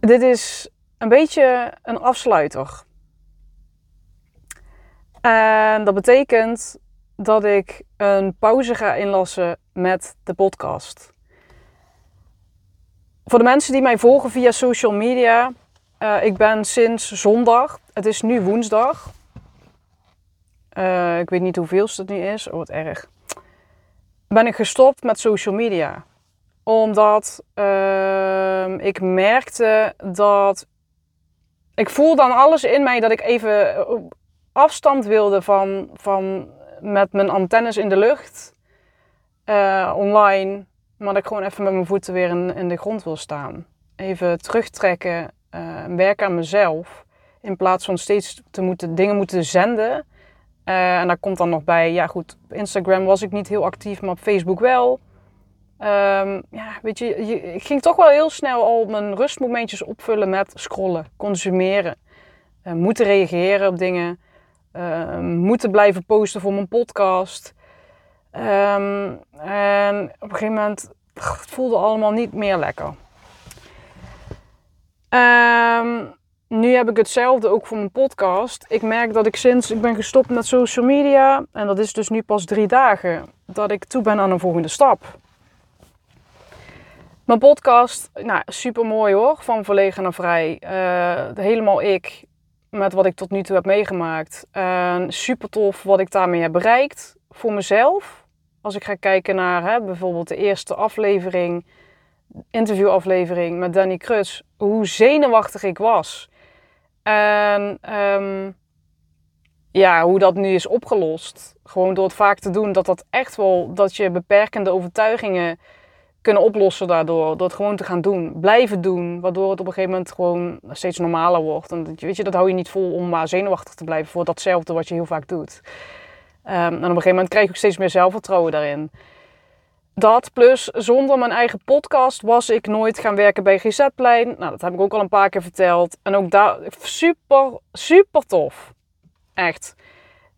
Dit is een beetje een afsluiter. En dat betekent dat ik een pauze ga inlassen met de podcast. Voor de mensen die mij volgen via social media, uh, ik ben sinds zondag, het is nu woensdag. Uh, ik weet niet hoeveel het nu is, oh wat erg. Ben ik gestopt met social media omdat uh, ik merkte dat. Ik voelde dan alles in mij dat ik even afstand wilde van, van met mijn antennes in de lucht. Uh, online. Maar dat ik gewoon even met mijn voeten weer in, de grond wil staan. Even terugtrekken. Uh, werken aan mezelf. In plaats van steeds te moeten, dingen moeten zenden. En daar komt dan nog bij, ja goed, op Instagram was ik niet heel actief, maar op Facebook wel. Um, ja, weet je, ik ging toch wel heel snel al mijn rustmomentjes opvullen met scrollen, consumeren. Uh, moeten reageren op dingen. Uh, moeten blijven posten voor mijn podcast. Um, en op een gegeven moment ach, het voelde allemaal niet meer lekker. Nu heb ik hetzelfde ook voor mijn podcast. Ik merk dat ik sinds ik ben gestopt met social media, en dat is dus nu pas drie dagen, dat ik toe ben aan een volgende stap. Mijn podcast, nou, super mooi hoor, van verlegen naar vrij. Uh, helemaal ik, met wat ik tot nu toe heb meegemaakt. Uh, super tof wat ik daarmee heb bereikt voor mezelf. Als ik ga kijken naar hè, bijvoorbeeld de eerste aflevering, interviewaflevering met Danny Kruts, hoe zenuwachtig ik was. En um, ja, hoe dat nu is opgelost. Gewoon door het vaak te doen, dat dat echt wel, dat je beperkende overtuigingen kunnen oplossen daardoor. Door het gewoon te gaan doen. Blijven doen. Waardoor het op een gegeven moment gewoon steeds normaler wordt. En weet je, dat hou je niet vol om maar zenuwachtig te blijven voor datzelfde wat je heel vaak doet. Um, en op een gegeven moment krijg ik steeds meer zelfvertrouwen daarin. Dat plus zonder mijn eigen podcast was ik nooit gaan werken bij GZ-plein. Nou, dat heb ik ook al een paar keer verteld. En ook daar super, super tof. Echt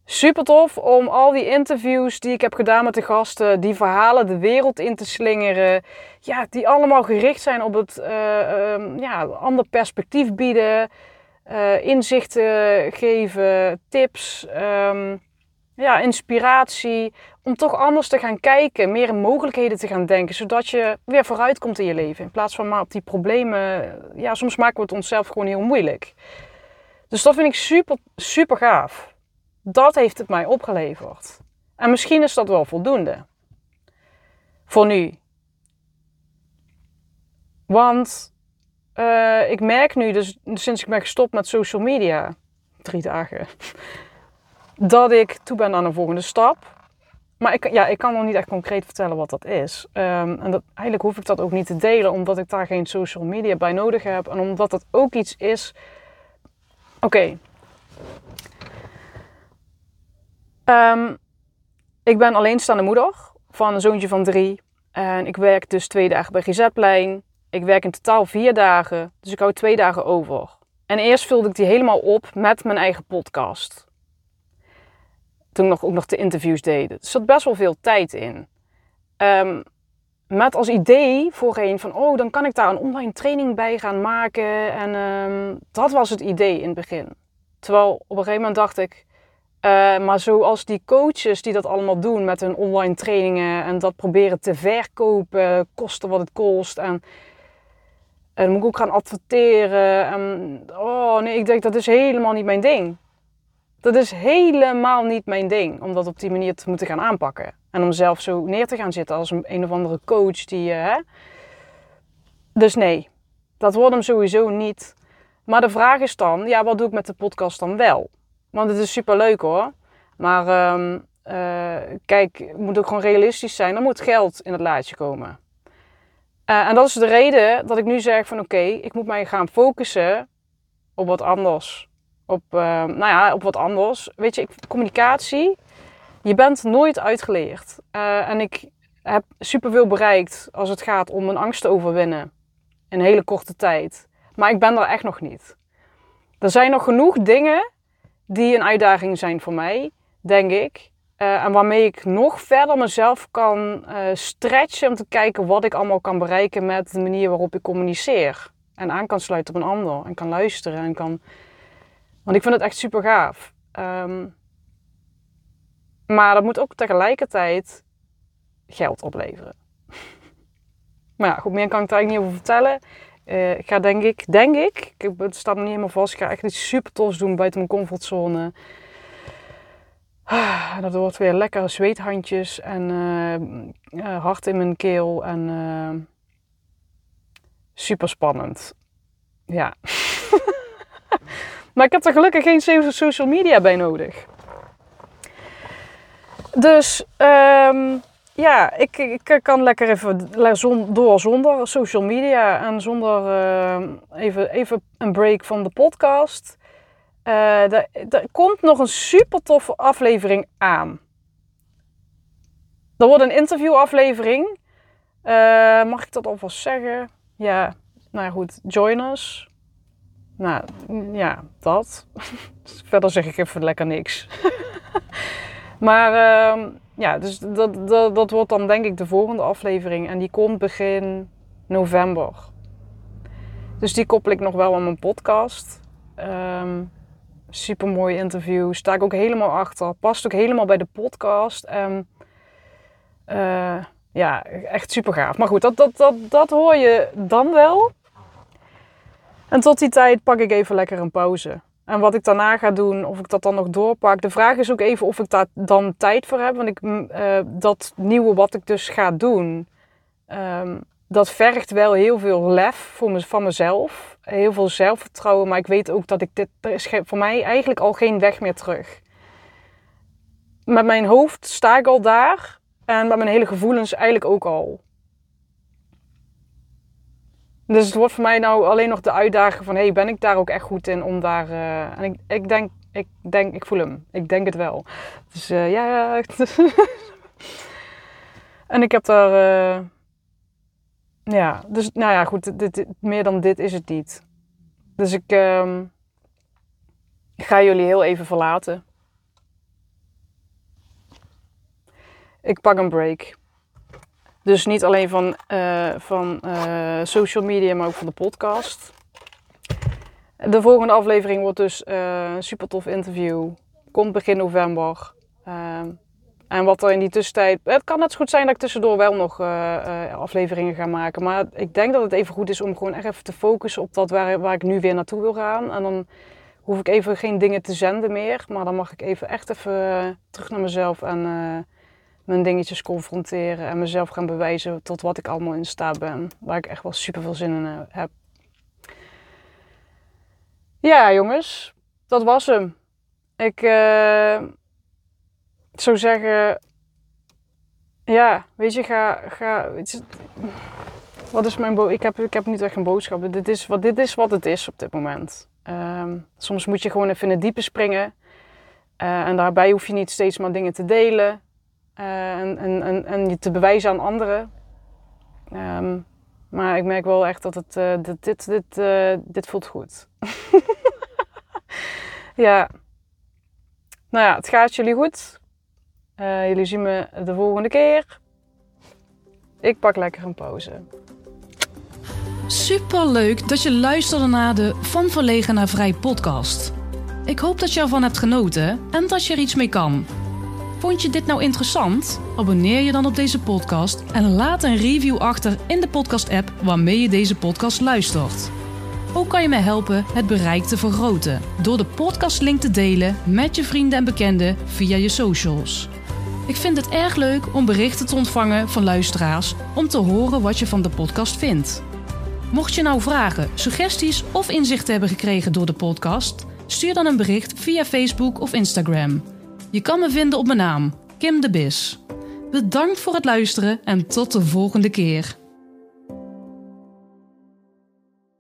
super tof om al die interviews die ik heb gedaan met de gasten, die verhalen de wereld in te slingeren. Ja, die allemaal gericht zijn op het uh, um, ja, ander perspectief bieden, uh, inzichten geven, tips, um, ja, inspiratie. Om toch anders te gaan kijken, meer mogelijkheden te gaan denken, zodat je weer vooruit komt in je leven. In plaats van maar op die problemen, ja, soms maken we het onszelf gewoon heel moeilijk. Dus dat vind ik super, super gaaf. Dat heeft het mij opgeleverd. En misschien is dat wel voldoende. Voor nu. Want uh, ik merk nu, dus sinds ik ben gestopt met social media, drie dagen, dat ik toe ben aan een volgende stap. Maar ik, ja, ik kan nog niet echt concreet vertellen wat dat is. Um, en dat, eigenlijk hoef ik dat ook niet te delen, omdat ik daar geen social media bij nodig heb. En omdat dat ook iets is. Oké, Um, ik ben alleenstaande moeder van een zoontje van drie. En ik werk dus twee dagen bij GZ-plein. Ik werk in totaal vier dagen, dus ik hou twee dagen over. En eerst vulde ik die helemaal op met mijn eigen podcast. Toen ik nog, ook nog de interviews deed. Er zat best wel veel tijd in. Um, met als idee voorheen van, oh, dan kan ik daar een online training bij gaan maken. En um, dat was het idee in het begin. Terwijl op een gegeven moment dacht ik, uh, maar zoals die coaches die dat allemaal doen met hun online trainingen en dat proberen te verkopen, kosten wat het kost. En, en moet ik ook gaan adverteren. En, oh nee, ik denk dat is helemaal niet mijn ding. Dat is helemaal niet mijn ding om dat op die manier te moeten gaan aanpakken. En om zelf zo neer te gaan zitten als een, een of andere coach die. Uh, hè? Dus nee, dat wordt hem sowieso niet. Maar de vraag is dan, ja, wat doe ik met de podcast dan wel? Want het is super leuk hoor. Maar um, uh, kijk, het moet ook gewoon realistisch zijn. Er moet geld in het laadje komen. Eh, en dat is de reden dat ik nu zeg van oké, ik moet mij gaan focussen op wat anders. Op, uh, nou ja, op wat anders. Weet je, communicatie, je bent nooit uitgeleerd. Uh, en ik heb superveel bereikt als het gaat om mijn angst te overwinnen. In een hele korte tijd. Maar ik ben er echt nog niet. Er zijn nog genoeg dingen die een uitdaging zijn voor mij, denk ik. Uh, en waarmee ik nog verder mezelf kan uh, stretchen om te kijken wat ik allemaal kan bereiken met de manier waarop ik communiceer. En aan kan sluiten op een ander. En kan luisteren. En kan... Want ik vind het echt super gaaf. Um, maar dat moet ook tegelijkertijd geld opleveren. maar ja, goed, meer kan ik daar eigenlijk niet over vertellen. Ik ga denk ik, denk ik, ik het staat nog niet helemaal vast, ik ga echt iets super tofs doen buiten mijn comfortzone. Ah, dat wordt weer lekkere zweethandjes en uh, hart in mijn keel en super spannend. Ja. maar ik heb er gelukkig geen social media bij nodig. Dus um, ja, ik, ik kan lekker even door zonder social media en zonder uh, even, even een break van de podcast. Uh, er, komt nog een super toffe aflevering aan. Er wordt een interviewaflevering. Uh, mag ik dat alvast zeggen? Ja, nou goed, join us. Nou ja, dat. Verder zeg ik even lekker niks. maar uh, ja, dus dat, dat, dat wordt dan denk ik de volgende aflevering. En die komt begin november. Dus die koppel ik nog wel aan mijn podcast. Um, super mooi interview. Sta ik ook helemaal achter. Past ook helemaal bij de podcast. En uh, ja, echt super gaaf. Maar goed, dat, dat, dat, dat hoor je dan wel. En tot die tijd pak ik even lekker een pauze. En wat ik daarna ga doen, of ik dat dan nog doorpak. De vraag is ook even of ik daar dan tijd voor heb. Want ik, uh, dat nieuwe wat ik dus ga doen, um, dat vergt wel heel veel lef voor me, van mezelf. Heel veel zelfvertrouwen. Maar ik weet ook dat ik dit, er is voor mij eigenlijk al geen weg meer terug. Met mijn hoofd sta ik al daar. En met mijn hele gevoelens eigenlijk ook al. Dus het wordt voor mij nou alleen nog de uitdaging van... hey, ben ik daar ook echt goed in om daar... Uh, en ik, ik denk, ik denk, ik voel hem. Ik denk het wel. Dus uh, ja, en ik heb daar... Uh, ja, dus nou ja, goed. Dit, meer dan dit is het niet. Dus ik ehm, ga jullie heel even verlaten. Ik pak een break. Dus niet alleen van, uh, van uh, social media, maar ook van de podcast. De volgende aflevering wordt dus uh, een super tof interview. Komt begin november. Ehm, en wat er in die tussentijd. Het kan net zo goed zijn dat ik tussendoor wel nog afleveringen ga maken. Maar ik denk dat het even goed is om gewoon echt even te focussen op dat waar, waar ik nu weer naartoe wil gaan. En dan hoef ik even geen dingen te zenden meer. Maar dan mag ik even echt even terug naar mezelf en mijn dingetjes confronteren en mezelf gaan bewijzen tot wat ik allemaal in staat ben. Waar ik echt wel super veel zin in eh, heb. Ja, jongens, dat was hem. Ik uh, zou zeggen, ja, weet je, ga, ga wat is mijn ik heb, ik heb niet echt een boodschap. Dit is wat, dit is wat het is op dit moment. Uh, soms moet je gewoon even in het diepe springen. Uh, en daarbij hoef je niet steeds maar dingen te delen. Uh, en, en, en, je te bewijzen aan anderen. Um, maar ik merk wel echt dat het, uh, dit, dit, dit, uh, dit voelt goed. ja. Nou ja, het gaat jullie goed. jullie zien me de volgende keer. Ik pak lekker een pauze. Super leuk dat je luisterde naar de Van Verlegen naar Vrij podcast. Ik hoop dat je ervan hebt genoten en dat je er iets mee kan. Vond je dit nou interessant? Abonneer je dan op deze podcast en laat een review achter in de podcast-app waarmee je deze podcast luistert. Ook kan je mij helpen het bereik te vergroten door de podcastlink te delen met je vrienden en bekenden via je socials. Ik vind het erg leuk om berichten te ontvangen van luisteraars om te horen wat je van de podcast vindt. Mocht je nou vragen, suggesties of inzichten hebben gekregen door de podcast, stuur dan een bericht via Facebook of Instagram. Je kan me vinden op mijn naam, Kim de Bis. Bedankt voor het luisteren en tot de volgende keer.